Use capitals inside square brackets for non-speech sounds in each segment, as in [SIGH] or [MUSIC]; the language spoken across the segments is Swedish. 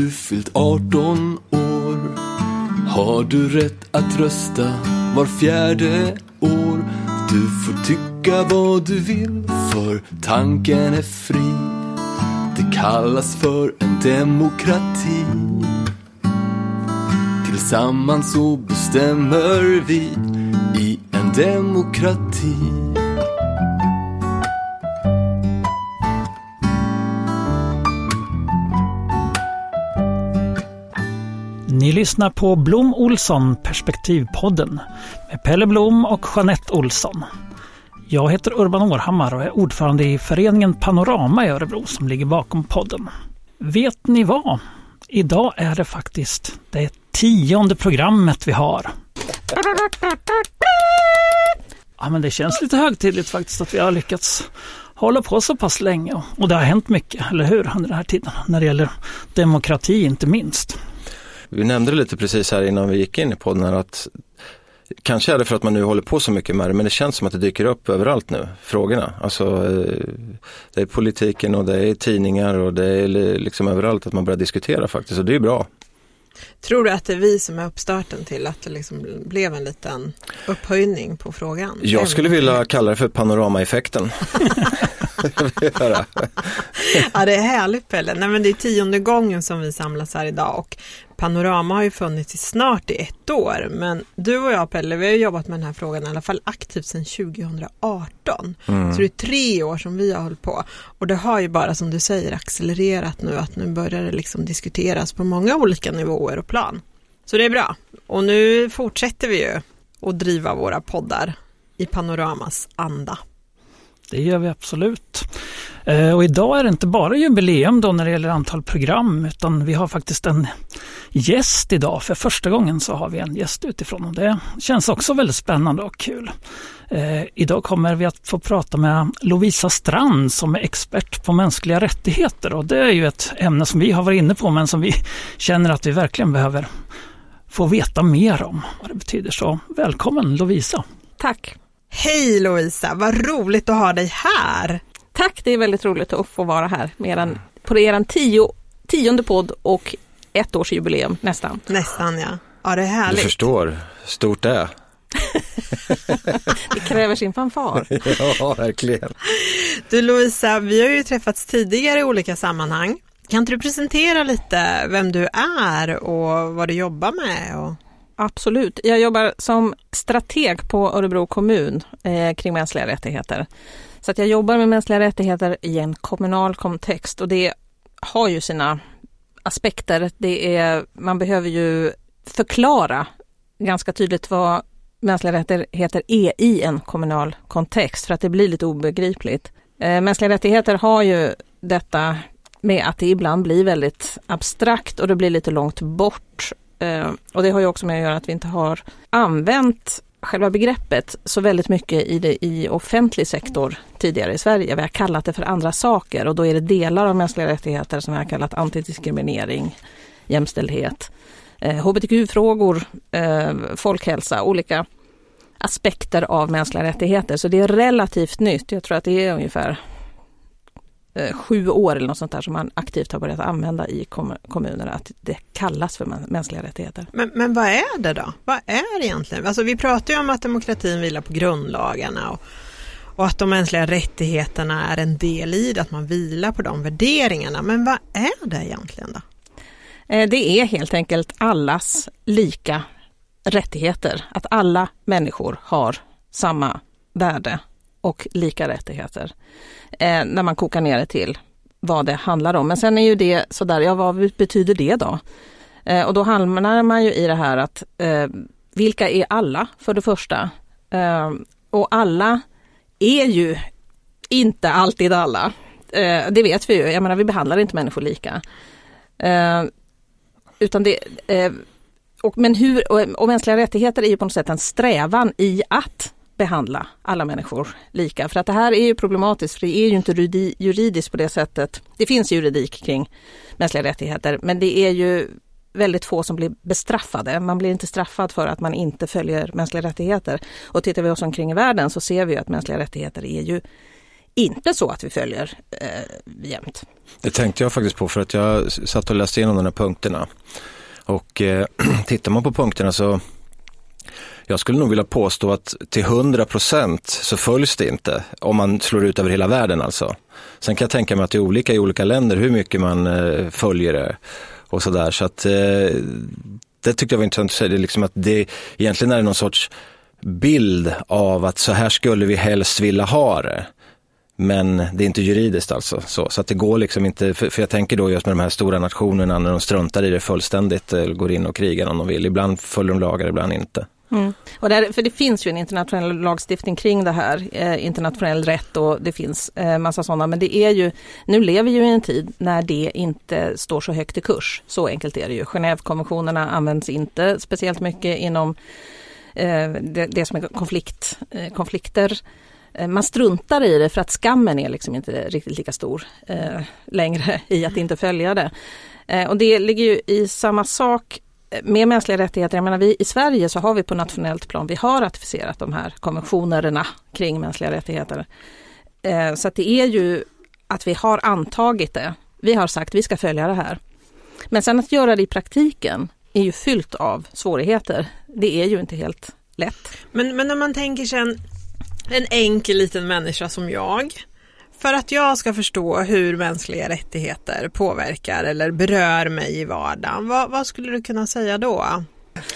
Du fyllt 18 år har du rätt att rösta var fjärde år. Du får tycka vad du vill för tanken är fri. Det kallas för en demokrati. Tillsammans så bestämmer vi i en demokrati. Lyssnar på Blom Olsson Perspektivpodden med Pelle Blom och Jeanette Olsson. Jag heter Urban Århammar och är ordförande i föreningen Panorama i Örebro som ligger bakom podden. Vet ni vad? Idag är det faktiskt det tionde programmet vi har. Ja, men det känns lite högtidligt faktiskt att vi har lyckats hålla på så pass länge och det har hänt mycket, eller hur, under den här tiden när det gäller demokrati inte minst. Vi nämnde det lite precis här innan vi gick in i podden att Kanske är det för att man nu håller på så mycket med det, men det känns som att det dyker upp överallt nu, frågorna. Alltså, eh, det är politiken och det är tidningar och det är liksom överallt att man börjar diskutera faktiskt och det är bra. Tror du att det är vi som är uppstarten till att det liksom blev en liten upphöjning på frågan? Jag skulle vilja kalla det för panoramaeffekten. [LAUGHS] [LAUGHS] ja, det är härligt Pelle. Nej, men det är tionde gången som vi samlas här idag och Panorama har ju funnits i snart i ett år. Men du och jag Pelle, vi har jobbat med den här frågan i alla fall aktivt sedan 2018. Mm. Så det är tre år som vi har hållit på. Och det har ju bara som du säger accelererat nu att nu börjar det liksom diskuteras på många olika nivåer och plan. Så det är bra. Och nu fortsätter vi ju att driva våra poddar i Panoramas anda. Det gör vi absolut. Eh, och idag är det inte bara jubileum då när det gäller antal program utan vi har faktiskt en gäst idag. För första gången så har vi en gäst utifrån och det känns också väldigt spännande och kul. Eh, idag kommer vi att få prata med Lovisa Strand som är expert på mänskliga rättigheter och det är ju ett ämne som vi har varit inne på men som vi känner att vi verkligen behöver få veta mer om vad det betyder. Så välkommen Lovisa! Tack! Hej Lovisa, vad roligt att ha dig här! Tack, det är väldigt roligt att få vara här med eran, på er tio, tionde podd och ett års jubileum nästan. Nästan ja. Ja, det är härligt. Du förstår, stort det är. [LAUGHS] det kräver sin fanfar. [LAUGHS] ja, verkligen. Du Lovisa, vi har ju träffats tidigare i olika sammanhang. Kan inte du presentera lite vem du är och vad du jobbar med? Och... Absolut. Jag jobbar som strateg på Örebro kommun eh, kring mänskliga rättigheter. Så att jag jobbar med mänskliga rättigheter i en kommunal kontext och det har ju sina aspekter. Det är, man behöver ju förklara ganska tydligt vad mänskliga rättigheter är i en kommunal kontext för att det blir lite obegripligt. Eh, mänskliga rättigheter har ju detta med att det ibland blir väldigt abstrakt och det blir lite långt bort. Eh, och det har ju också med att göra att vi inte har använt själva begreppet så väldigt mycket i, det, i offentlig sektor tidigare i Sverige. Vi har kallat det för andra saker och då är det delar av mänskliga rättigheter som vi har kallat antidiskriminering, jämställdhet, eh, hbtq-frågor, eh, folkhälsa, olika aspekter av mänskliga rättigheter. Så det är relativt nytt. Jag tror att det är ungefär sju år eller något sånt där som man aktivt har börjat använda i kom kommunerna, att det kallas för mänskliga rättigheter. Men, men vad är det då? Vad är det egentligen? Alltså vi pratar ju om att demokratin vilar på grundlagarna och, och att de mänskliga rättigheterna är en del i det, att man vilar på de värderingarna. Men vad är det egentligen då? Eh, det är helt enkelt allas lika rättigheter, att alla människor har samma värde och lika rättigheter eh, när man kokar ner det till vad det handlar om. Men sen är ju det sådär, ja vad betyder det då? Eh, och då hamnar man ju i det här att eh, vilka är alla för det första? Eh, och alla är ju inte alltid alla. Eh, det vet vi ju, jag menar vi behandlar inte människor lika. Eh, utan det, eh, och, men hur, och, och mänskliga rättigheter är ju på något sätt en strävan i att behandla alla människor lika. För att det här är ju problematiskt, för det är ju inte juridiskt på det sättet. Det finns juridik kring mänskliga rättigheter, men det är ju väldigt få som blir bestraffade. Man blir inte straffad för att man inte följer mänskliga rättigheter. Och tittar vi oss omkring i världen så ser vi att mänskliga rättigheter är ju inte så att vi följer eh, jämt. Det tänkte jag faktiskt på för att jag satt och läste igenom de här punkterna. Och eh, [CLEARS THROAT] tittar man på punkterna så jag skulle nog vilja påstå att till 100 procent så följs det inte om man slår ut över hela världen alltså. Sen kan jag tänka mig att det är olika i olika länder hur mycket man eh, följer det och sådär. Så att eh, det tyckte jag var intressant att säga, det är liksom att det egentligen är någon sorts bild av att så här skulle vi helst vilja ha det. Men det är inte juridiskt alltså. Så, så att det går liksom inte, för, för, jag tänker då just med de här stora nationerna när de struntar i det fullständigt, eller går in och krigar om de vill. Ibland följer de lagar, ibland inte. Mm. Och där, för det finns ju en internationell lagstiftning kring det här, eh, internationell rätt och det finns eh, massa sådana. Men det är ju, nu lever vi ju i en tid när det inte står så högt i kurs. Så enkelt är det ju. Genèvekonventionerna används inte speciellt mycket inom eh, det, det, som är konflikt, eh, konflikter. Eh, man struntar i det för att skammen är liksom inte riktigt lika stor eh, längre i att inte följa det. Eh, och det ligger ju i samma sak med mänskliga rättigheter, jag menar vi i Sverige så har vi på nationellt plan, vi har ratificerat de här konventionerna kring mänskliga rättigheter. Eh, så att det är ju att vi har antagit det. Vi har sagt vi ska följa det här. Men sen att göra det i praktiken är ju fyllt av svårigheter. Det är ju inte helt lätt. Men, men om man tänker sig en, en enkel liten människa som jag för att jag ska förstå hur mänskliga rättigheter påverkar eller berör mig i vardagen, vad, vad skulle du kunna säga då?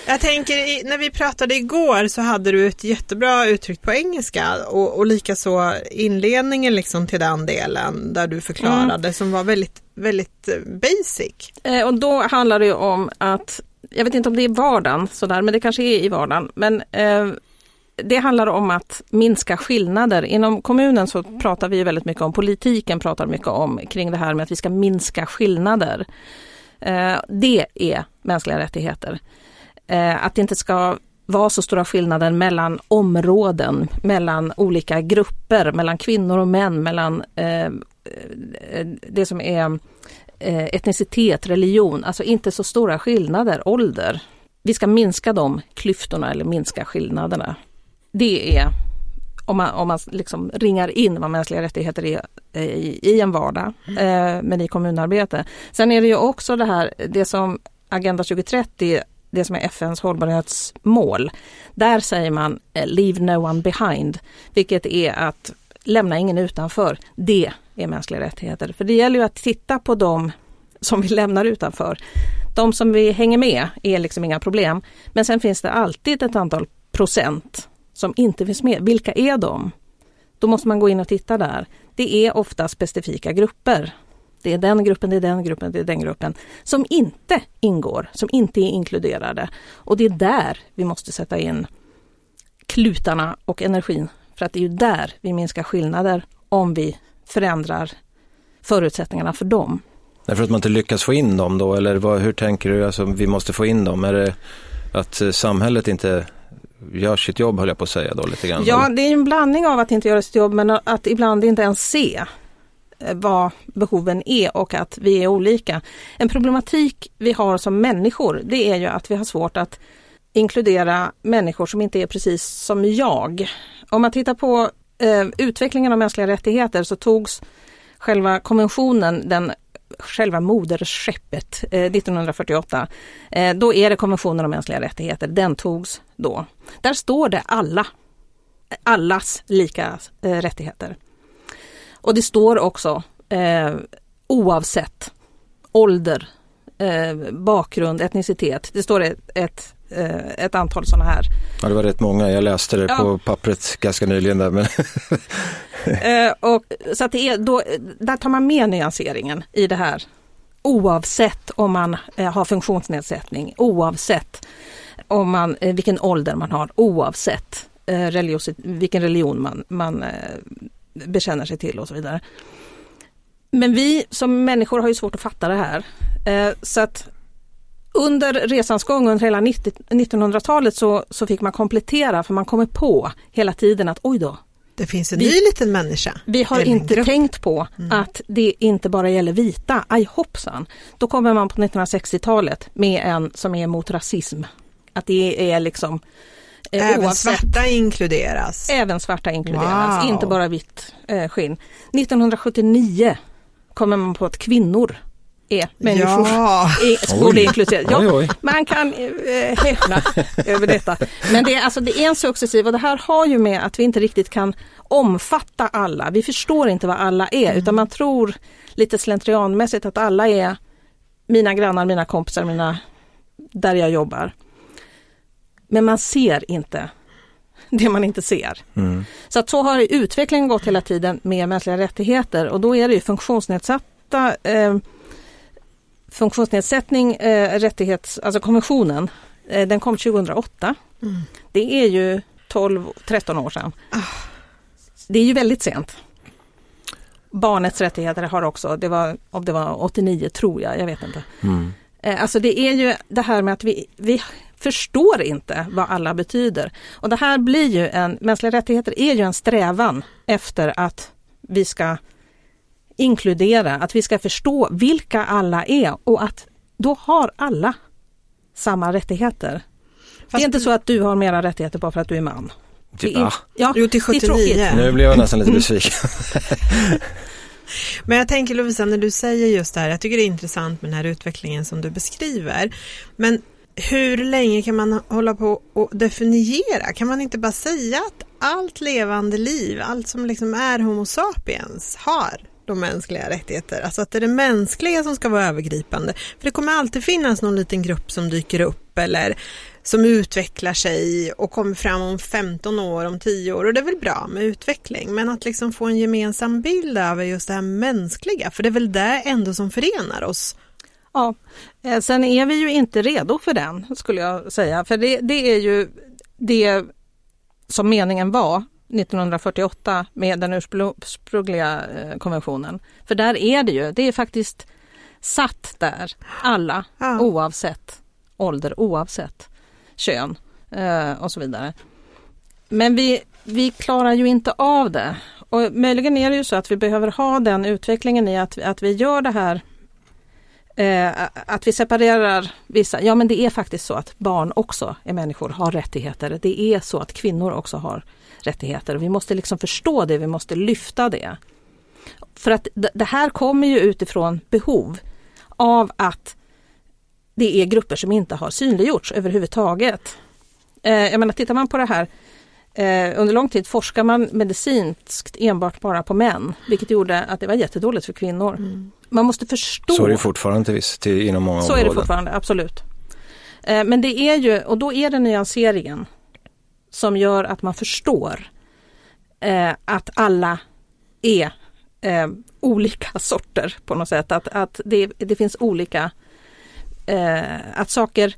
Jag tänker, när vi pratade igår så hade du ett jättebra uttryck på engelska och, och likaså inledningen liksom till den delen där du förklarade mm. som var väldigt, väldigt eh, basic. Eh, och då handlar det om att, jag vet inte om det är vardagen sådär, men det kanske är i vardagen, men eh, det handlar om att minska skillnader. Inom kommunen så pratar vi väldigt mycket om, politiken pratar mycket om kring det här med att vi ska minska skillnader. Eh, det är mänskliga rättigheter. Eh, att det inte ska vara så stora skillnader mellan områden, mellan olika grupper, mellan kvinnor och män, mellan eh, det som är eh, etnicitet, religion, alltså inte så stora skillnader, ålder. Vi ska minska de klyftorna eller minska skillnaderna det är om man, om man liksom ringar in vad mänskliga rättigheter är eh, i, i en vardag, eh, men i kommunarbete. Sen är det ju också det här, det som Agenda 2030, det som är FNs hållbarhetsmål. Där säger man eh, leave no one behind, vilket är att lämna ingen utanför. Det är mänskliga rättigheter. För det gäller ju att titta på dem som vi lämnar utanför. De som vi hänger med är liksom inga problem. Men sen finns det alltid ett antal procent som inte finns med. Vilka är de? Då måste man gå in och titta där. Det är ofta specifika grupper. Det är den gruppen, det är den gruppen, det är den gruppen som inte ingår, som inte är inkluderade. Och det är där vi måste sätta in klutarna och energin. För att det är ju där vi minskar skillnader om vi förändrar förutsättningarna för dem. Därför att man inte lyckas få in dem då, eller vad, hur tänker du? Alltså, vi måste få in dem. Är det att eh, samhället inte gör sitt jobb höll jag på att säga då lite grann. Ja, det är en blandning av att inte göra sitt jobb men att ibland inte ens se eh, vad behoven är och att vi är olika. En problematik vi har som människor det är ju att vi har svårt att inkludera människor som inte är precis som jag. Om man tittar på eh, utvecklingen av mänskliga rättigheter så togs själva konventionen, den själva moderskeppet eh, 1948. Eh, då är det konventionen om mänskliga rättigheter, den togs då. Där står det alla, allas lika eh, rättigheter. Och det står också eh, oavsett ålder, eh, bakgrund, etnicitet. Det står ett, ett eh, ett antal sådana här. Ja, det var rätt många. Jag läste det ja. på pappret ganska nyligen. Där, men [LAUGHS] Eh, och, så det är då, där tar man med nyanseringen i det här. Oavsett om man eh, har funktionsnedsättning, oavsett om man, eh, vilken ålder man har, oavsett eh, religios, vilken religion man, man eh, bekänner sig till och så vidare. Men vi som människor har ju svårt att fatta det här. Så att under resans gång, under hela 1900-talet så, så fick man komplettera för man kommer på hela tiden att oj då, det finns en vi, ny liten människa. Vi har inte grupp. tänkt på mm. att det inte bara gäller vita, aj hoppsan. Då kommer man på 1960-talet med en som är mot rasism. Att det är liksom Eh, Även oavsett- svarta inkluderas. Även svarta inkluderas, Wow. inte bara vitt eh, skinn. 1979 kommer man på att kvinnor är människor. Ja, I, borde inkluderas. Ja, Oj, oj. Man kan eh, häpna [LAUGHS] över detta. Men det är, alltså, det är en successiv och det här har ju med att vi inte riktigt kan omfatta alla. Vi förstår inte vad alla är utan man tror lite slentrianmässigt att alla är mina grannar, mina kompisar, mina, där jag jobbar. Men man ser inte det man inte ser. Mm. Så att så har ju utvecklingen gått hela tiden med mänskliga rättigheter och då är det ju funktionsnedsatta eh, funktionsnedsättning, eh, rättighets, alltså konventionen, eh, den kom 2008. Mm. Det är ju 12-13 år sedan. Det är ju väldigt sent. Barnets rättigheter har också, det var, om det var 89 tror jag, jag vet inte. Mm. Eh, Alltså det är ju det här med att vi, vi förstår inte vad alla betyder. Och det här blir ju en, mänskliga rättigheter är ju en strävan efter att vi ska inkludera, att vi ska förstå vilka alla är och att då har alla samma rättigheter. det är inte så att du har mera rättigheter bara för att du är man. Är, Va? ja, Jo, till det är tråkigt. 79. Nu blev jag nästan lite [LAUGHS] besviken. Men jag tänker Lovisa, när du säger just det här, jag tycker det är intressant med den här utvecklingen som du beskriver. Men hur länge kan man hålla på och definiera? Kan man inte bara säga att allt levande liv, allt som liksom är Homo sapiens har de mänskliga rättigheter. Alltså att det är det mänskliga som ska vara övergripande. För det kommer alltid finnas någon liten grupp som dyker upp eller som utvecklar sig och kommer fram om 15 år, om 10 år och det är väl bra med utveckling men att liksom få en gemensam bild över just det här mänskliga för det är väl det ändå som förenar oss. Ja, eh, sen är vi ju inte redo för den skulle jag säga. För det, det är ju det som meningen var 1948 med den ursprungliga eh, konventionen. För där är det ju, det är faktiskt satt där, alla Ja. oavsett ålder, oavsett kön eh, och så vidare. Men vi, vi klarar ju inte av det. Och möjligen är det ju så att vi behöver ha den utvecklingen i att, att vi gör det här Eh, att vi separerar vissa, ja men det är faktiskt så att barn också är människor, har rättigheter. Det är så att kvinnor också har rättigheter. Vi måste liksom förstå det, vi måste lyfta det. För att det här kommer ju utifrån behov av att det är grupper som inte har synliggjorts överhuvudtaget. Eh, jag menar, tittar man på det här Eh, under lång tid forskar man medicinskt enbart bara på män, vilket gjorde att det var jättedåligt för kvinnor. Man måste förstå. Så är det fortfarande till viss, till, inom många Så är områden. det fortfarande, absolut. Eh, Men det är ju, och då är det nyanseringen som gör att man förstår eh, att alla är eh, olika [LAUGHS] sorter på något sätt. Att, att det, det finns olika, eh, att saker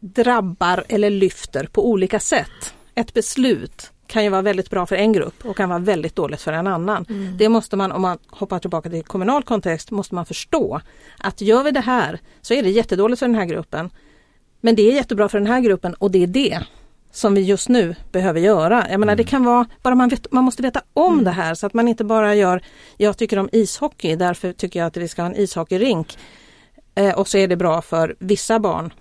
drabbar eller lyfter på olika sätt. Ett beslut kan ju vara väldigt bra för en grupp och kan vara väldigt dåligt för en annan. Det måste man, om man hoppar tillbaka till kommunal kontext, måste man förstå att gör vi det här så är det jättedåligt för den här gruppen. Men det är jättebra för den här gruppen och det är det som vi just nu behöver göra. Jag menar det kan vara, bara man, vet, man måste veta om det här så att man inte bara gör, jag tycker om ishockey, därför tycker jag att vi ska ha en ishockeyrink. Eh, och så är det bra för vissa barn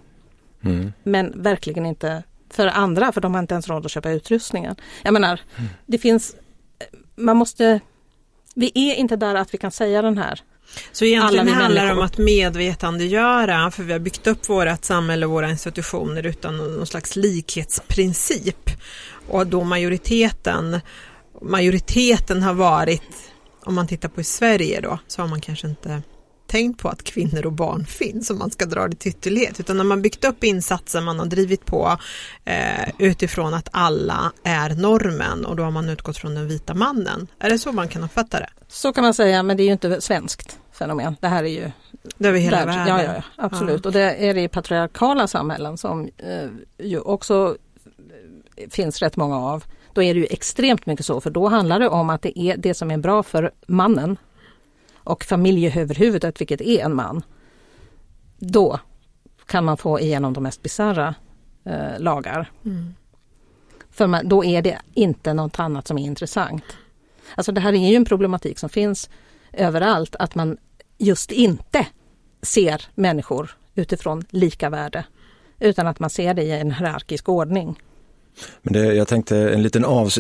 Mm. men verkligen inte för andra för de har inte ens råd att köpa utrustningen. Jag menar, det finns, man måste, vi är inte där att vi kan säga den här. Så egentligen Alla vi handlar det om att medvetandegöra för vi har byggt upp vårt samhälle och våra institutioner utan någon slags likhetsprincip. Och då majoriteten, majoriteten har varit, om man tittar på i Sverige då, så har man kanske inte tänkt på att kvinnor och barn finns om man ska dra det till ytterlighet. Utan när man byggt upp insatser, man har drivit på eh, utifrån att alla är normen och då har man utgått från den vita mannen. Är det så man kan uppfatta det? Så kan man säga, men det är ju inte svenskt fenomen. Det här är ju Det över hela världs- världen? Ja, ja, ja, absolut. Och det är det i patriarkala samhällen som eh, ju också eh, finns rätt många av. Då är det ju extremt mycket så, för då handlar det om att det är det som är bra för mannen och familjeöverhuvudet, vilket är en man. Då kan man få igenom de mest bisarra eh, lagar. Mm. För man, då är det inte något annat som är intressant. Alltså det här är ju en problematik som finns överallt, att man just inte ser människor utifrån lika värde, utan att man ser det i en hierarkisk ordning. Men det, jag tänkte en liten av,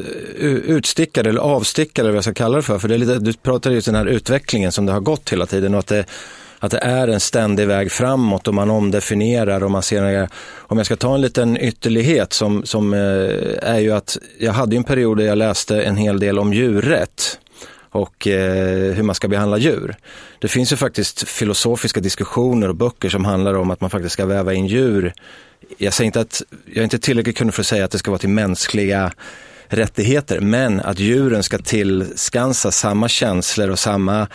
utstickare eller avstickare, vad jag ska kalla det för. För det är lite, du pratar ju om den här utvecklingen som det har gått hela tiden och att det, att det är en ständig väg framåt och man omdefinierar och man ser, om jag ska ta en liten ytterlighet som, som eh, är ju att jag hade en period där jag läste en hel del om djurrätt och eh, hur man ska behandla djur. Det finns ju faktiskt filosofiska diskussioner och böcker som handlar om att man faktiskt ska väva in djur. Jag säger inte att, jag är inte tillräckligt kunnig för att säga att det ska vara till mänskliga rättigheter, men att djuren ska tillskansa samma känslor och samma,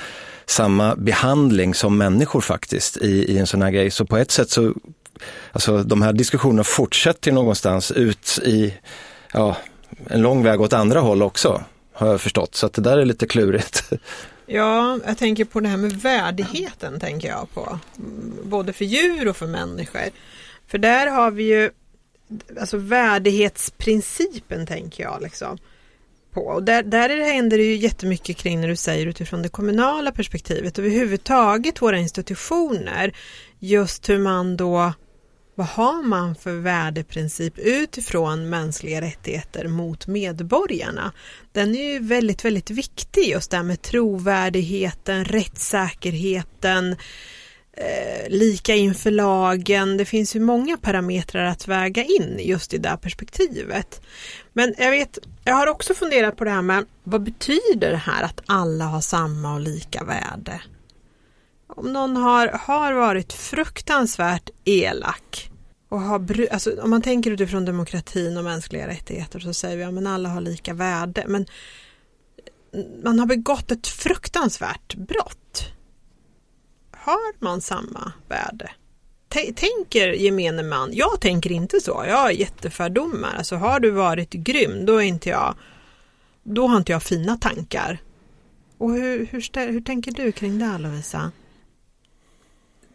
samma behandling som människor faktiskt i, i en sån här grej. Så på ett sätt så, alltså de här diskussionerna fortsätter någonstans ut i, ja, en lång väg åt andra håll också har jag förstått. Så att det där är lite klurigt. [LAUGHS] Ja, jag tänker på det här med värdigheten tänker jag på. Både för djur och för människor. För där har vi ju alltså värdighetsprincipen tänker jag liksom på. Och där, där händer det ju jättemycket kring när du säger utifrån det kommunala perspektivet överhuvudtaget våra institutioner. Just hur man då vad har man för värdeprincip utifrån mänskliga rättigheter mot medborgarna? Den är ju väldigt, väldigt viktig just det här med trovärdigheten, rättssäkerheten, eh, lika inför lagen. Det finns ju många parametrar att väga in just i det här perspektivet. Men jag vet, jag har också funderat på det här med vad betyder det här att alla har samma och lika värde? Om någon har, har varit fruktansvärt elak och har, alltså, om man tänker utifrån demokratin och mänskliga rättigheter så säger vi att ja, alla har lika värde. Men man har begått ett fruktansvärt brott. Har man samma värde? T tänker gemene man, jag tänker inte så, jag har jättefördomar. Alltså har du varit grym, då är inte jag, då har inte jag fina tankar. Och hur, hur, hur tänker du kring det Lovisa?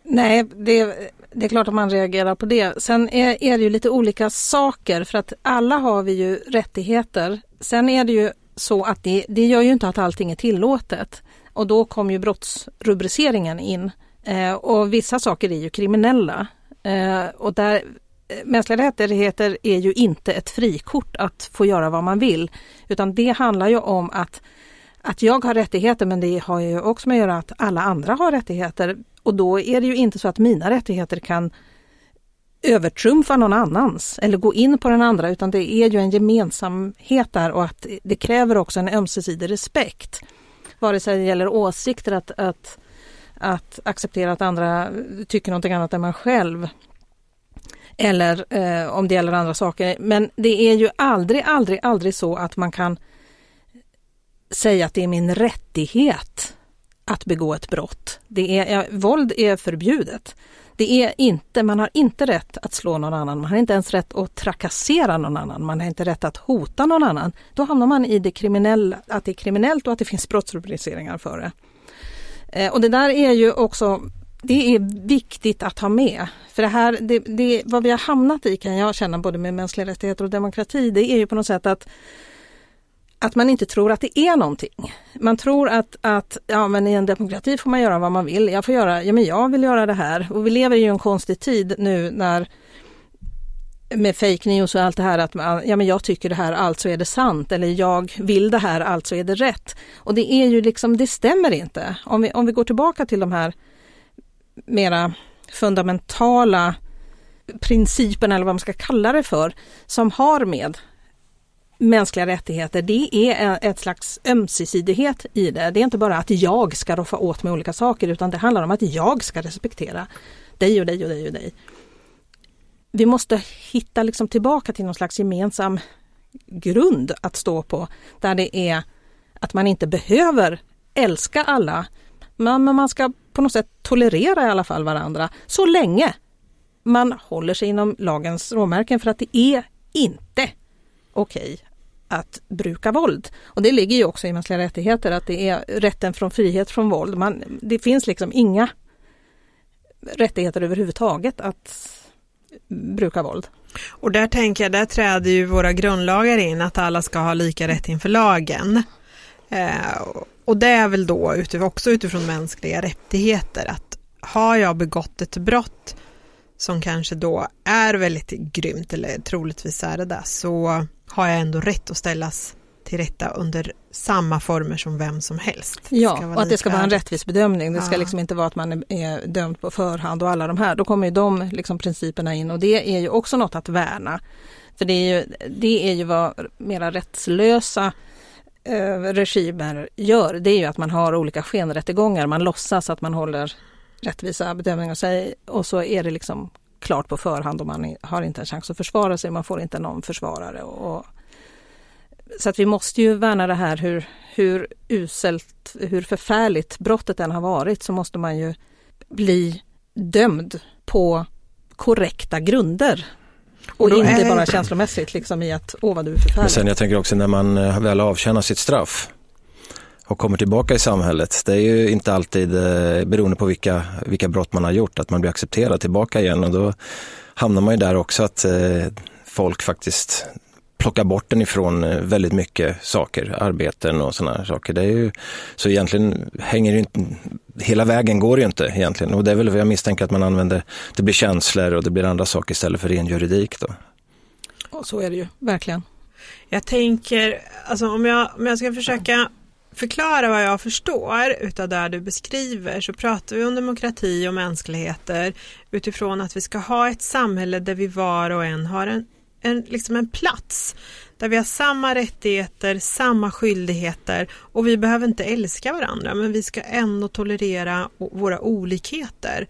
Nej, det, det, är klart att man reagerar på det. Sen är, är det ju lite olika saker för att alla har vi ju rättigheter. Sen är det ju så att det, det gör ju inte att allting är tillåtet. Och då kom ju brottsrubriceringen in. Eh, och vissa saker är ju kriminella. Eh, och där, eh, mänskliga rättigheter är ju inte ett frikort att få göra vad man vill. Utan det handlar ju om att att jag har rättigheter men det har ju också med att göra att alla andra har rättigheter. Och då är det ju inte så att mina rättigheter kan övertrumfa någon annans eller gå in på den andra utan det är ju en gemensamhet där och att det kräver också en ömsesidig respekt. Vare sig det gäller åsikter, att, att, att acceptera att andra tycker någonting annat än man själv. Eller eh, om det gäller andra saker. Men det är ju aldrig, aldrig, aldrig så att man kan säga att det är min rättighet att begå ett brott. Det är, ja, våld är förbjudet. Det är inte, man har inte rätt att slå någon annan, man har inte ens rätt att trakassera någon annan, man har inte rätt att hota någon annan. Då hamnar man i det kriminella, att det är kriminellt och att det finns brottsrubriceringar för det. Eh, och det där är ju också, det är viktigt att ha med. För det här, det, det, vad vi har hamnat i kan jag känna både med mänskliga rättigheter och demokrati, det är ju på något sätt att att man inte tror att det är någonting. Man tror att, att ja, men i en demokrati får man göra vad man vill. Jag får göra, ja men jag vill göra det här. Och vi lever i en konstig tid nu när med fake news och allt det här att man, ja men jag tycker det här, alltså är det sant. Eller jag vill det här, alltså är det rätt. Och det är ju liksom, det stämmer inte. Om vi, om vi går tillbaka till de här mera fundamentala principerna eller vad man ska kalla det för, som har med mänskliga rättigheter, det är ett slags ömsesidighet i det. Det är inte bara att jag ska roffa åt mig olika saker utan det handlar om att jag ska respektera dig och dig och dig och dig. Vi måste hitta liksom tillbaka till någon slags gemensam grund att stå på där det är att man inte behöver älska alla men man ska på något sätt tolerera i alla fall varandra så länge man håller sig inom lagens råmärken för att det är inte okej att bruka våld. Och det ligger ju också i mänskliga rättigheter att det är rätten från frihet från våld. Man, det finns liksom inga rättigheter överhuvudtaget att bruka våld. Och där tänker jag, där träder ju våra grundlagar in att alla ska ha lika rätt inför lagen. Eh, och det är väl då också utifrån mänskliga rättigheter att har jag begått ett brott som kanske då är väldigt grymt eller troligtvis är det där så har jag ändå rätt att ställas till rätta under samma former som vem som helst. Ja, och att det ska vara en rättvis bedömning. Det ska Ja. liksom inte vara att man är, är dömd på förhand och alla de här. Då kommer ju de liksom principerna in och det är ju också något att värna. För det är ju, det är ju vad mera rättslösa eh, regimer gör. Det är ju att man har olika skenrättegångar. Man låtsas att man håller rättvisa bedömningar sig och så är det liksom klart på förhand och man har inte en chans att försvara sig. Man får inte någon försvarare. Och, så att vi måste ju värna det här hur, hur uselt, hur förfärligt brottet än har varit så måste man ju bli dömd på korrekta grunder. Och, Och inte bara känslomässigt liksom i att åh vad du är Men förfärlig. sen jag tänker också när man eh, väl avtjänar sitt straff och kommer tillbaka i samhället. Det är ju inte alltid eh, beroende på vilka, vilka brott man har gjort, att man blir accepterad tillbaka igen och då hamnar man ju där också att eh, folk faktiskt plockar bort den ifrån eh, väldigt mycket saker, arbeten och sådana här saker. Det är ju, så egentligen hänger det ju inte, hela vägen går ju inte egentligen och det är väl vad jag misstänker att man använder, det blir känslor och det blir andra saker istället för ren juridik då. Och så är det ju, verkligen. Jag tänker, alltså om jag, om jag ska försöka förklara vad jag förstår utav det du beskriver så pratar vi om demokrati och mänskligheter utifrån att vi ska ha ett samhälle där vi var och en har en, en, liksom en plats där vi har samma rättigheter, samma skyldigheter och vi behöver inte älska varandra men vi ska ändå tolerera våra olikheter.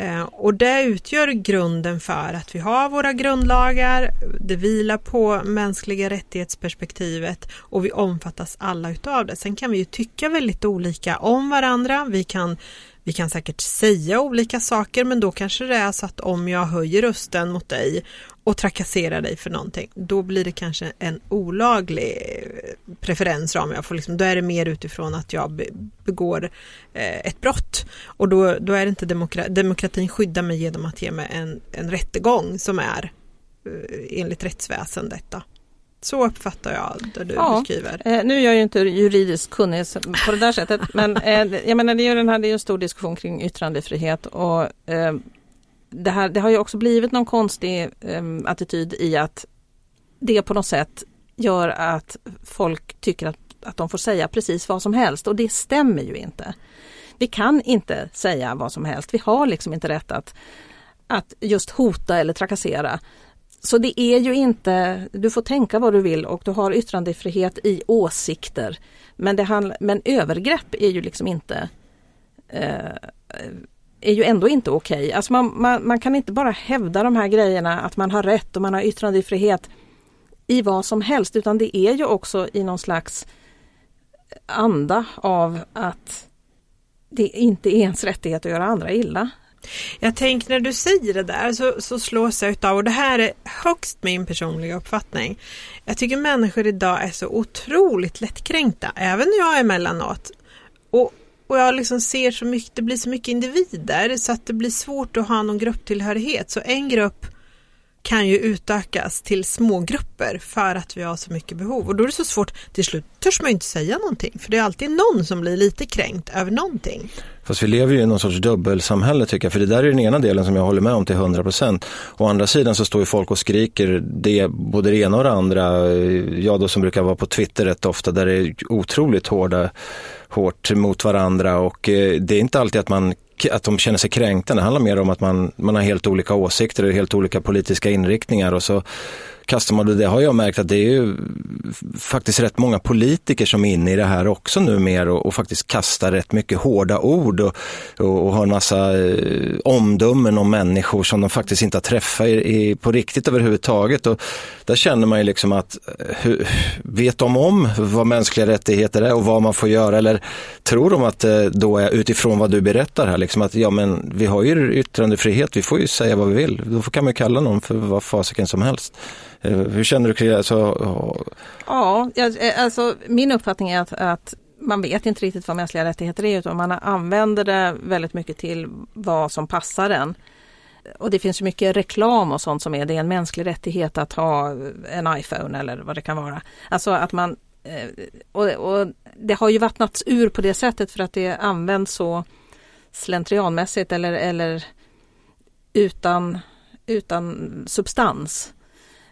Eh, och det utgör grunden för att vi har våra grundlagar, det vilar på mänskliga rättighetsperspektivet och vi omfattas alla utav det. Sen kan vi ju tycka väldigt olika om varandra, vi kan, vi kan säkert säga olika saker men då kanske det är så att om jag höjer rösten mot dig och trakasserar dig för någonting, då blir det kanske en olaglig eh, preferensram. Jag får liksom, då är det mer utifrån att jag be- begår eh, ett brott. Och då, då är det inte demokra demokratin skyddar mig genom att ge mig en, en rättegång som är eh, enligt rättsväsendet. Då. Så uppfattar jag det du Ja. beskriver. Eh, nu är jag ju inte juridiskt kunnig på det där sättet, men eh, jag menar, det är ju den här, det är en stor diskussion kring yttrandefrihet och eh, det, här, det har ju också blivit någon konstig eh, attityd i att det på något sätt gör att folk tycker att, att de får säga precis vad som helst och det stämmer ju inte. Vi kan inte säga vad som helst. Vi har liksom inte rätt att, att just hota eller trakassera. Så det är ju inte, du får tänka vad du vill och du har yttrandefrihet i åsikter. Men, det handl, men övergrepp är ju liksom inte eh, är ju ändå inte okej. Alltså man, man, man kan inte bara hävda de här grejerna att man har rätt och man har yttrandefrihet i vad som helst utan det är ju också i någon slags anda av att det inte är ens rättighet att göra andra illa. Jag tänker när du säger det där så, så slås jag utav, och det här är högst min personliga uppfattning. Jag tycker människor idag är så otroligt lättkränkta, även jag emellanåt. Och, och jag liksom ser så mycket, det blir så mycket individer så att det blir svårt att ha någon grupptillhörighet. Så en grupp kan ju utökas till smågrupper för att vi har så mycket behov. Och då är det så svårt, till slut törs man ju inte säga någonting. För det är alltid någon som blir lite kränkt över någonting. Fast vi lever ju i någon sorts dubbelsamhälle tycker jag, för det där är den ena delen som jag håller med om till 100 procent. Å andra sidan så står ju folk och skriker det, både det ena och det andra. Jag då som brukar vara på Twitter rätt ofta där det är otroligt hårda, hårt mot varandra och eh, det är inte alltid att man att de känner sig kränkta. Det handlar mer om att man, man har helt olika åsikter och helt olika politiska inriktningar och så kastar man det. Det har jag märkt att det är ju faktiskt rätt många politiker som är inne i det här också numera och, och faktiskt kastar rätt mycket hårda ord och, och, och har en massa eh, omdömen om människor som de faktiskt inte har träffat i, i, på riktigt överhuvudtaget. Och där känner man ju liksom att eh, hur, vet de om vad mänskliga rättigheter är och vad man får göra eller tror de att eh, då är utifrån vad du berättar här, liksom att ja men vi har ju yttrandefrihet, vi får ju säga vad vi vill. Då kan man ju kalla någon för vad fasiken som helst. Eh, hur känner du kring det? Alltså, Ja, eh, alltså min uppfattning är att, att man vet inte riktigt vad mänskliga rättigheter är utan man använder det väldigt mycket till vad som passar en. Och det finns ju mycket reklam och sånt som är det är en mänsklig rättighet att ha en iPhone eller vad det kan vara. Alltså att man eh, och, och det har ju vattnats ur på det sättet för att det används så slentrianmässigt eller, eller utan, utan substans.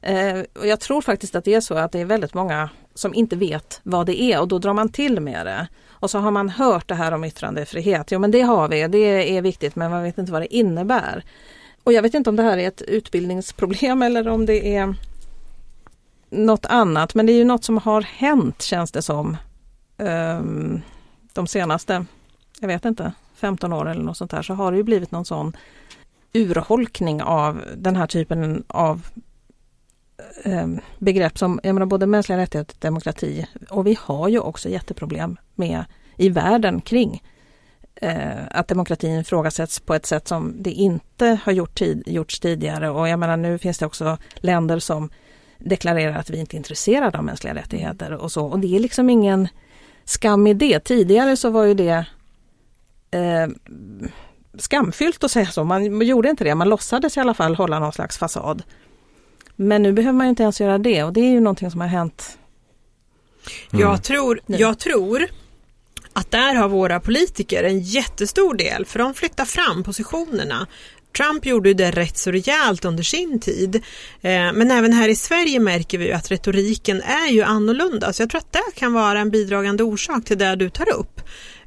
Eh, och jag tror faktiskt att det är så att det är väldigt många som inte vet vad det är och då drar man till med det. Och så har man hört det här om yttrandefrihet. Jo men det har vi, det är viktigt men man vet inte vad det innebär. Och jag vet inte om det här är ett utbildningsproblem eller om det är något annat. Men det är ju något som har hänt känns det som. Um, de senaste, jag vet inte, 15 år eller något sånt där så har det ju blivit någon sån urholkning av den här typen av Eh, begrepp som jag menar, både mänskliga rättigheter och demokrati. Och vi har ju också jätteproblem med i världen kring eh, att demokratin ifrågasätts på ett sätt som det inte har gjort tid, gjorts tidigare. Och jag menar nu finns det också länder som deklarerar att vi inte är intresserade av mänskliga rättigheter och så. Och det är liksom ingen skam i det. Tidigare så var ju det eh, skamfyllt att säga så. Man gjorde inte det, man låtsades i alla fall hålla någon slags fasad. Men nu behöver man inte ens göra det och det är ju någonting som har hänt. Mm. Jag, tror, jag tror att där har våra politiker en jättestor del för de flyttar fram positionerna. Trump gjorde det rätt så rejält under sin tid. Eh, men även här i Sverige märker vi att retoriken är ju annorlunda. Så jag tror att det kan vara en bidragande orsak till det du tar upp.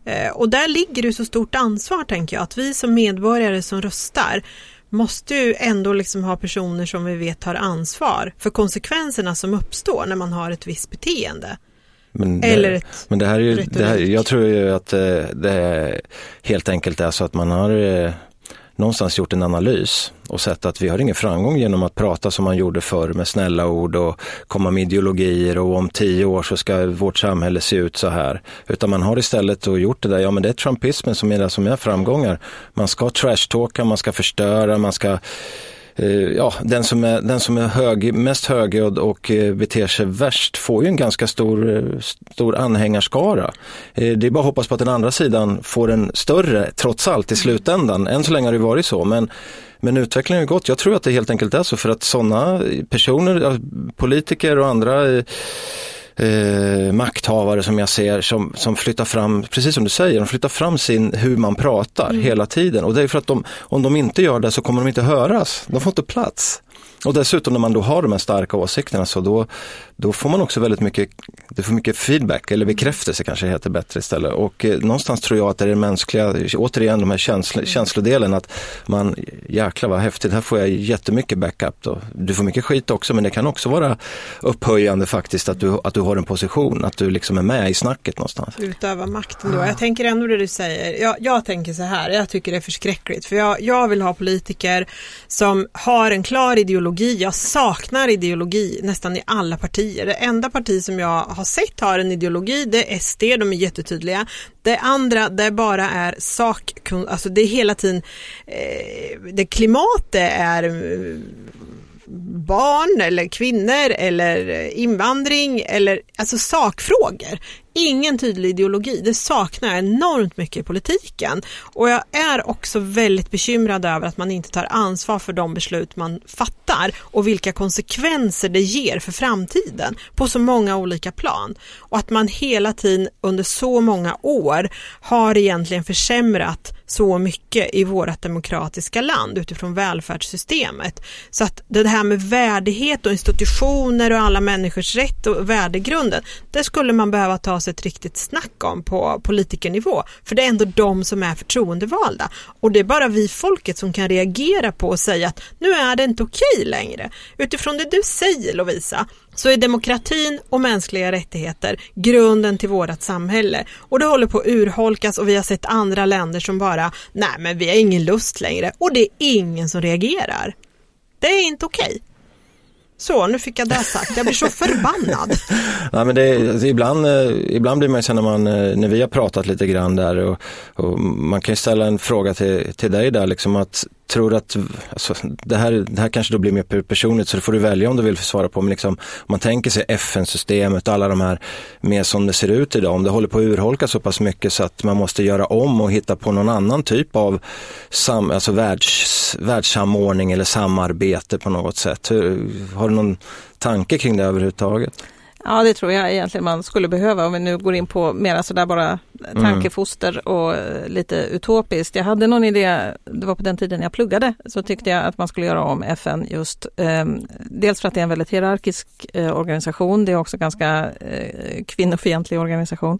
Eh, och där ligger det så stort ansvar tänker jag att vi som medborgare som röstar måste ju ändå liksom ha personer som vi vet tar ansvar för konsekvenserna som uppstår när man har ett visst beteende. Men det, Eller ett men det här är ju, det här, jag tror ju att eh, det helt enkelt är så att man har eh, någonstans gjort en analys och sett att vi har ingen framgång genom att prata som man gjorde förr med snälla ord och komma med ideologier och om tio år så ska vårt samhälle se ut så här. Utan man har istället då gjort det där, ja men det är trumpismen som är det som är framgångar. Man ska trashtalka, man ska förstöra, man ska Eh, ja, den som är, den som är hög, mest högljudd och eh, beter sig värst får ju en ganska stor, eh, stor anhängarskara. Det är bara att hoppas på att den andra sidan får en större, trots allt, i slutändan. Än så länge har det varit så, men men utvecklingen har gått. Jag tror att det helt enkelt är så för att sådana personer, politiker och andra eh, makthavare som jag ser som, som flyttar fram, precis som du säger, de flyttar fram sin, hur man pratar mm. hela tiden. Och det är för att de, om de inte gör det så kommer de inte höras. De får inte plats. Och dessutom när man då har de här starka åsikterna så då, då får man också väldigt mycket, du får mycket feedback eller bekräftelse kanske det heter bättre istället. Och eh, någonstans tror jag att det är det mänskliga, återigen de här känsl, känslodelen att man, jäklar vad häftigt, här får jag jättemycket backup då. Du får mycket skit också men det kan också vara upphöjande faktiskt att du, att du har en position, att du liksom är med i snacket någonstans. Utöva makten då. Jag tänker ändå det du säger, jag, jag tänker så här, jag tycker det är förskräckligt för jag, jag vill ha politiker som har en klar ideologi, jag saknar ideologi nästan i alla partier partier. Det enda parti som jag har sett har en ideologi, det är SD, de är jättetydliga. Det andra, det bara är sak, alltså det är hela tiden, eh, det klimatet är eh, barn eller kvinnor eller invandring eller alltså sakfrågor. Ingen tydlig ideologi, det saknar jag enormt mycket i politiken. Och jag är också väldigt bekymrad över att man inte tar ansvar för de beslut man fattar och vilka konsekvenser det ger för framtiden på så många olika plan. Och att man hela tiden under så många år har egentligen försämrat så mycket i vårt demokratiska land utifrån välfärdssystemet. Så att det här med värdighet och institutioner och alla människors rätt och värdegrunden, det skulle man behöva ta tas ett riktigt snack om på politikernivå. För det är ändå de som är förtroendevalda. Och det är bara vi folket som kan reagera på och säga att nu är det inte okej längre. Utifrån det du säger Lovisa, så är demokratin och mänskliga rättigheter grunden till vårt samhälle. Och det håller på att urholkas och vi har sett andra länder som bara, nej men vi har ingen lust längre och det är ingen som reagerar. Det är inte okej. Så, nu fick jag det sagt. Jag blir så förbannad. [LAUGHS] Nej, men det, alltså, ibland, eh, ibland blir man så när, man, eh, när vi har pratat lite grann där och, och man kan ju ställa en fråga till, till dig där, liksom att tror att, alltså, det, här, det här kanske då blir mer personligt så det får du välja om du vill svara på, men liksom, om man tänker sig FN-systemet, och alla de här, mer som det ser ut idag, om det håller på att urholka så pass mycket så att man måste göra om och hitta på någon annan typ av sam, alltså världs, världssamordning eller samarbete på något sätt. Hur, har du någon tanke kring det överhuvudtaget? Ja, det tror jag egentligen man skulle behöva om vi nu går in på mera sådär bara tankefoster och eh, lite utopiskt. Jag hade någon idé, det var på den tiden jag pluggade, så tyckte jag att man skulle göra om FN just eh, dels för att det är en väldigt hierarkisk eh, organisation, det är också ganska eh, kvinnofientlig organisation.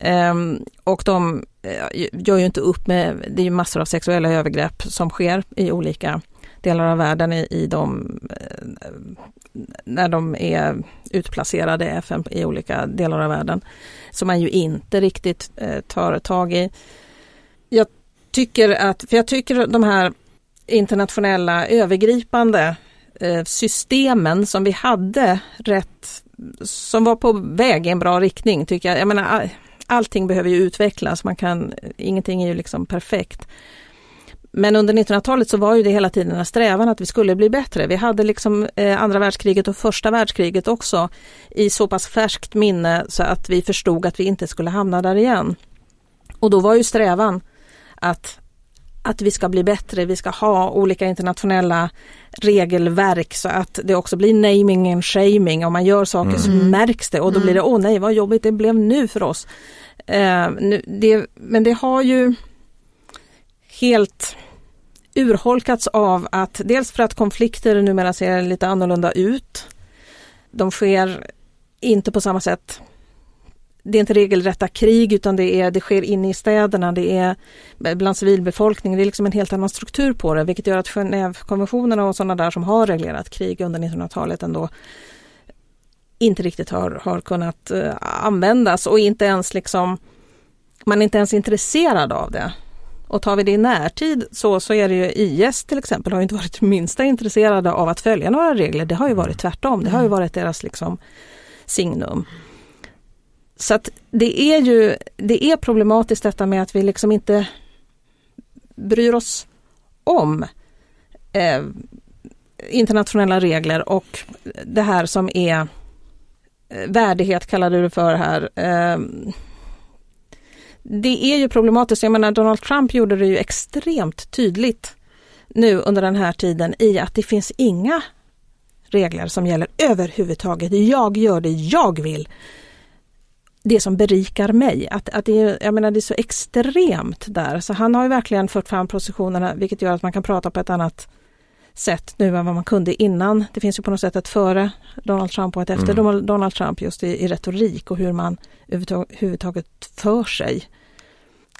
Um, och de uh, gör ju inte upp med, det är ju massor av sexuella övergrepp som sker i olika delar av världen i, i de, eh, när de är utplacerade i FN i olika delar av världen. Som man ju inte riktigt eh, tar tag i. Jag tycker att, för jag tycker de här internationella övergripande eh, systemen som vi hade rätt, som var på väg i en bra riktning tycker jag. Jag menar, allting behöver ju utvecklas, man kan, ingenting är ju liksom perfekt. Men under 1900-talet så var ju det hela tiden en strävan att vi skulle bli bättre. Vi hade liksom eh, andra världskriget och första världskriget också i så pass färskt minne så att vi förstod att vi inte skulle hamna där igen. Och då var ju strävan att, att vi ska bli bättre, vi ska ha olika internationella regelverk så att det också blir naming and shaming. Om man gör saker mm. så märks det och då blir det, mm. åh nej vad jobbigt det blev nu för oss. Eh, nu, det, men det har ju helt urholkats av att dels för att konflikter numera ser lite annorlunda ut. De sker inte på samma sätt det är inte regelrätta krig utan det, är, det sker inne i städerna, det är bland civilbefolkningen, det är liksom en helt annan struktur på det vilket gör att Genèvekonventionerna och sådana där som har reglerat krig under 1900-talet ändå inte riktigt har, har kunnat eh, användas och inte ens liksom man är inte ens intresserad av det. Och tar vi det i närtid så, så är det ju IS till exempel har inte varit [LAUGHS] minsta intresserade av att följa några regler. Det har ju varit tvärtom. Det har ju varit deras liksom signum. Så att det är ju det är problematiskt detta med att vi liksom inte bryr oss om eh, internationella regler och det här som är eh, värdighet kallade du det för här. Eh, det är ju problematiskt, jag menar Donald Trump gjorde det ju extremt tydligt nu under den här tiden i att det finns inga regler som gäller överhuvudtaget. Jag gör det jag vill det som berikar mig. Att, att det, är, jag menar, det är så extremt där. Så han har ju verkligen fört fram positionerna vilket gör att man kan prata på ett annat sätt nu än vad man kunde innan. Det finns ju på något sätt ett före Donald Trump och ett efter mm. Donald Trump just i, i retorik och hur man överhuvudtaget för sig.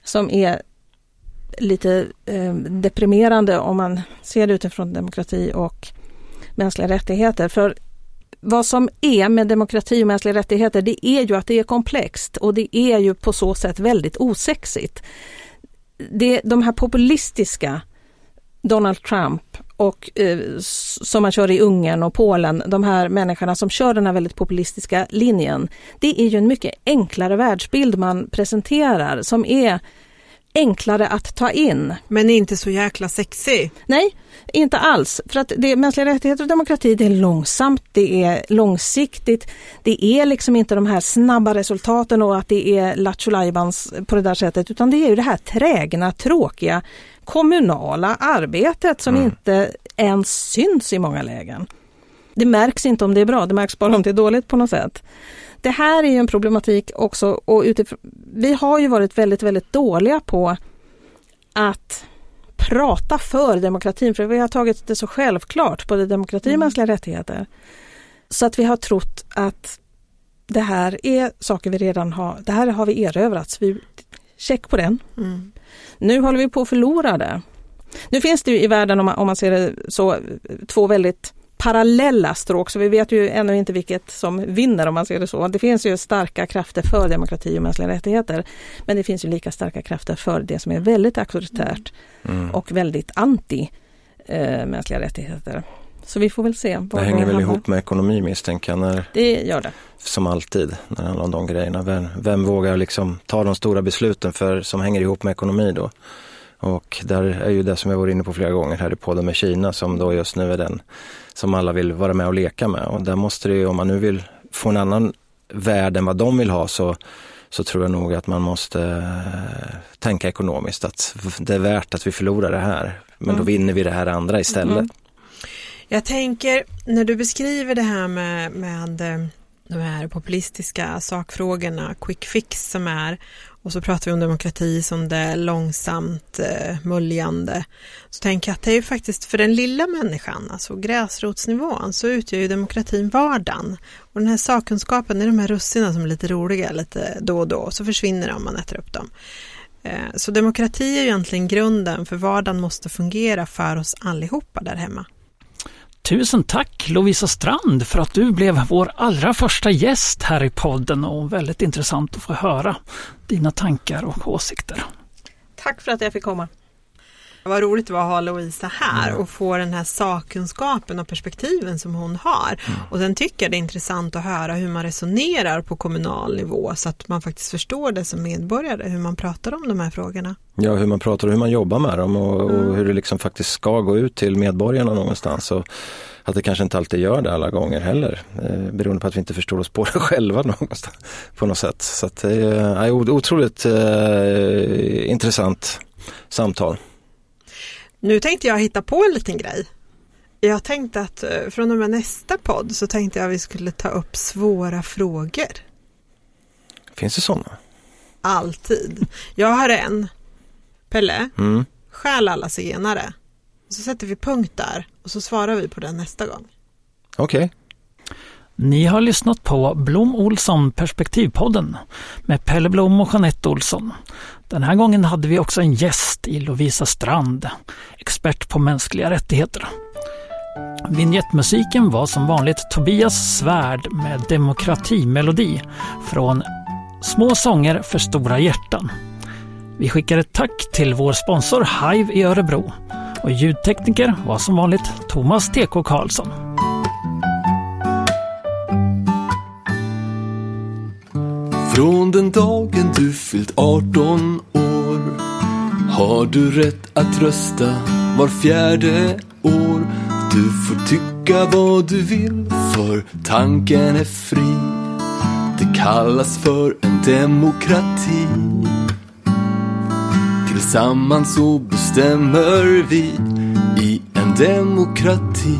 Som är lite eh, deprimerande om man ser det utifrån demokrati och mänskliga rättigheter. För vad som är med demokrati och mänskliga rättigheter det är ju att det är komplext och det är ju på så sätt väldigt osexigt. Det, de här populistiska Donald Trump och eh, som man kör i Ungern och Polen, de här människorna som kör den här väldigt populistiska linjen. Det är ju en mycket enklare världsbild man presenterar som är enklare att ta in. Men inte så jäkla sexig. Nej, inte alls. För att det, mänskliga rättigheter och demokrati det är långsamt, det är långsiktigt. Det är liksom inte de här snabba resultaten och att det är lattjo på det där sättet utan det är ju det här trägna, tråkiga kommunala arbetet som mm. inte ens syns i många lägen. Det märks inte om det är bra, det märks bara om det är dåligt på något sätt det här är ju en problematik också och utifrån, vi har ju varit väldigt, väldigt dåliga på att prata för demokratin, för vi har tagit det så självklart, både demokrati och mm. mänskliga rättigheter. Så att vi har trott att det här är saker vi redan har, det här har vi erövrats, vi, check på den. Mm. Nu håller vi på att förlora det. Nu finns det ju i världen, om man, om man ser det så, två väldigt parallella stråk, så vi vet ju ännu inte vilket som vinner om man ser det så. Det finns ju starka krafter för demokrati och mänskliga rättigheter. Men det finns ju lika starka krafter för det som är väldigt auktoritärt mm. och väldigt anti eh, mänskliga rättigheter. Så vi får väl se. Det hänger väl ihop med ekonomi misstänker jag. När, det gör det. Som alltid när det handlar om de grejerna. Vem, vem vågar liksom ta de stora besluten för, som hänger ihop med ekonomi då? Och där är ju det som jag var inne på flera gånger här i podden med Kina som då just nu är den som alla vill vara med och leka med. Och där måste det ju, om man nu vill få en annan värld än vad de vill ha så, så tror jag nog att man måste äh, tänka ekonomiskt att det är värt att vi förlorar det här. Men mm. då vinner vi det här andra istället. Mm. Jag tänker när du beskriver det här med, med eh, de här populistiska sakfrågorna, quick fix som är och så pratar vi om demokrati som det långsamt eh, muljande. Så tänker jag att det är ju faktiskt för den lilla människan, alltså gräsrotsnivån, så utgör ju demokratin vardagen. Och den här sakkunskapen, det är de här russinen som är lite roliga lite då och då, så försvinner de om man äter upp dem. Eh, så demokrati är ju egentligen grunden för vardagen måste fungera för oss allihopa där hemma. Tusen tack Lovisa Strand för att du blev vår allra första gäst här i podden och väldigt intressant att få höra dina tankar och åsikter. Tack för att jag fick komma. Vad roligt det var att ha Louisa här och få den här sakkunskapen och perspektiven som hon har. Mm. Och sen tycker jag det är intressant att höra hur man resonerar på kommunal nivå så att man faktiskt förstår det som medborgare, hur man pratar om de här frågorna. Ja, hur man pratar och hur man jobbar med dem och, mm. och hur det liksom faktiskt ska gå ut till medborgarna någonstans. Och att det kanske inte alltid gör det alla gånger heller, eh, beroende på att vi inte förstår oss på det [LAUGHS] själva någonstans, på något sätt. Så det är otroligt eh, intressant samtal. Nu tänkte jag hitta på en liten grej. Jag tänkte att eh, från och med nästa podd så tänkte jag att vi skulle ta upp svåra frågor. Finns det sådana? Alltid. Jag har en. Pelle, mm. stjäl alla zigenare. Så sätter vi punkt där och så svarar vi på den nästa gång. Okej. Okay. Ni har lyssnat på Blom Olsson Perspektivpodden med Pelle Blom och Jeanette Olsson. Den här gången hade vi också en gäst i Lovisa Strand, expert på mänskliga rättigheter. Vignettmusiken var som vanligt Tobias Svärd med Demokratimelodi från Små sånger för stora hjärtan. Vi skickar ett tack till vår sponsor Hive i Örebro och ljudtekniker var som vanligt Thomas TK Karlsson. Från den dagen du fyllt 18 år har du rätt att rösta var fjärde år. Du får tycka vad du vill för tanken är fri. Det kallas för en demokrati. Tillsammans så bestämmer vi i en demokrati.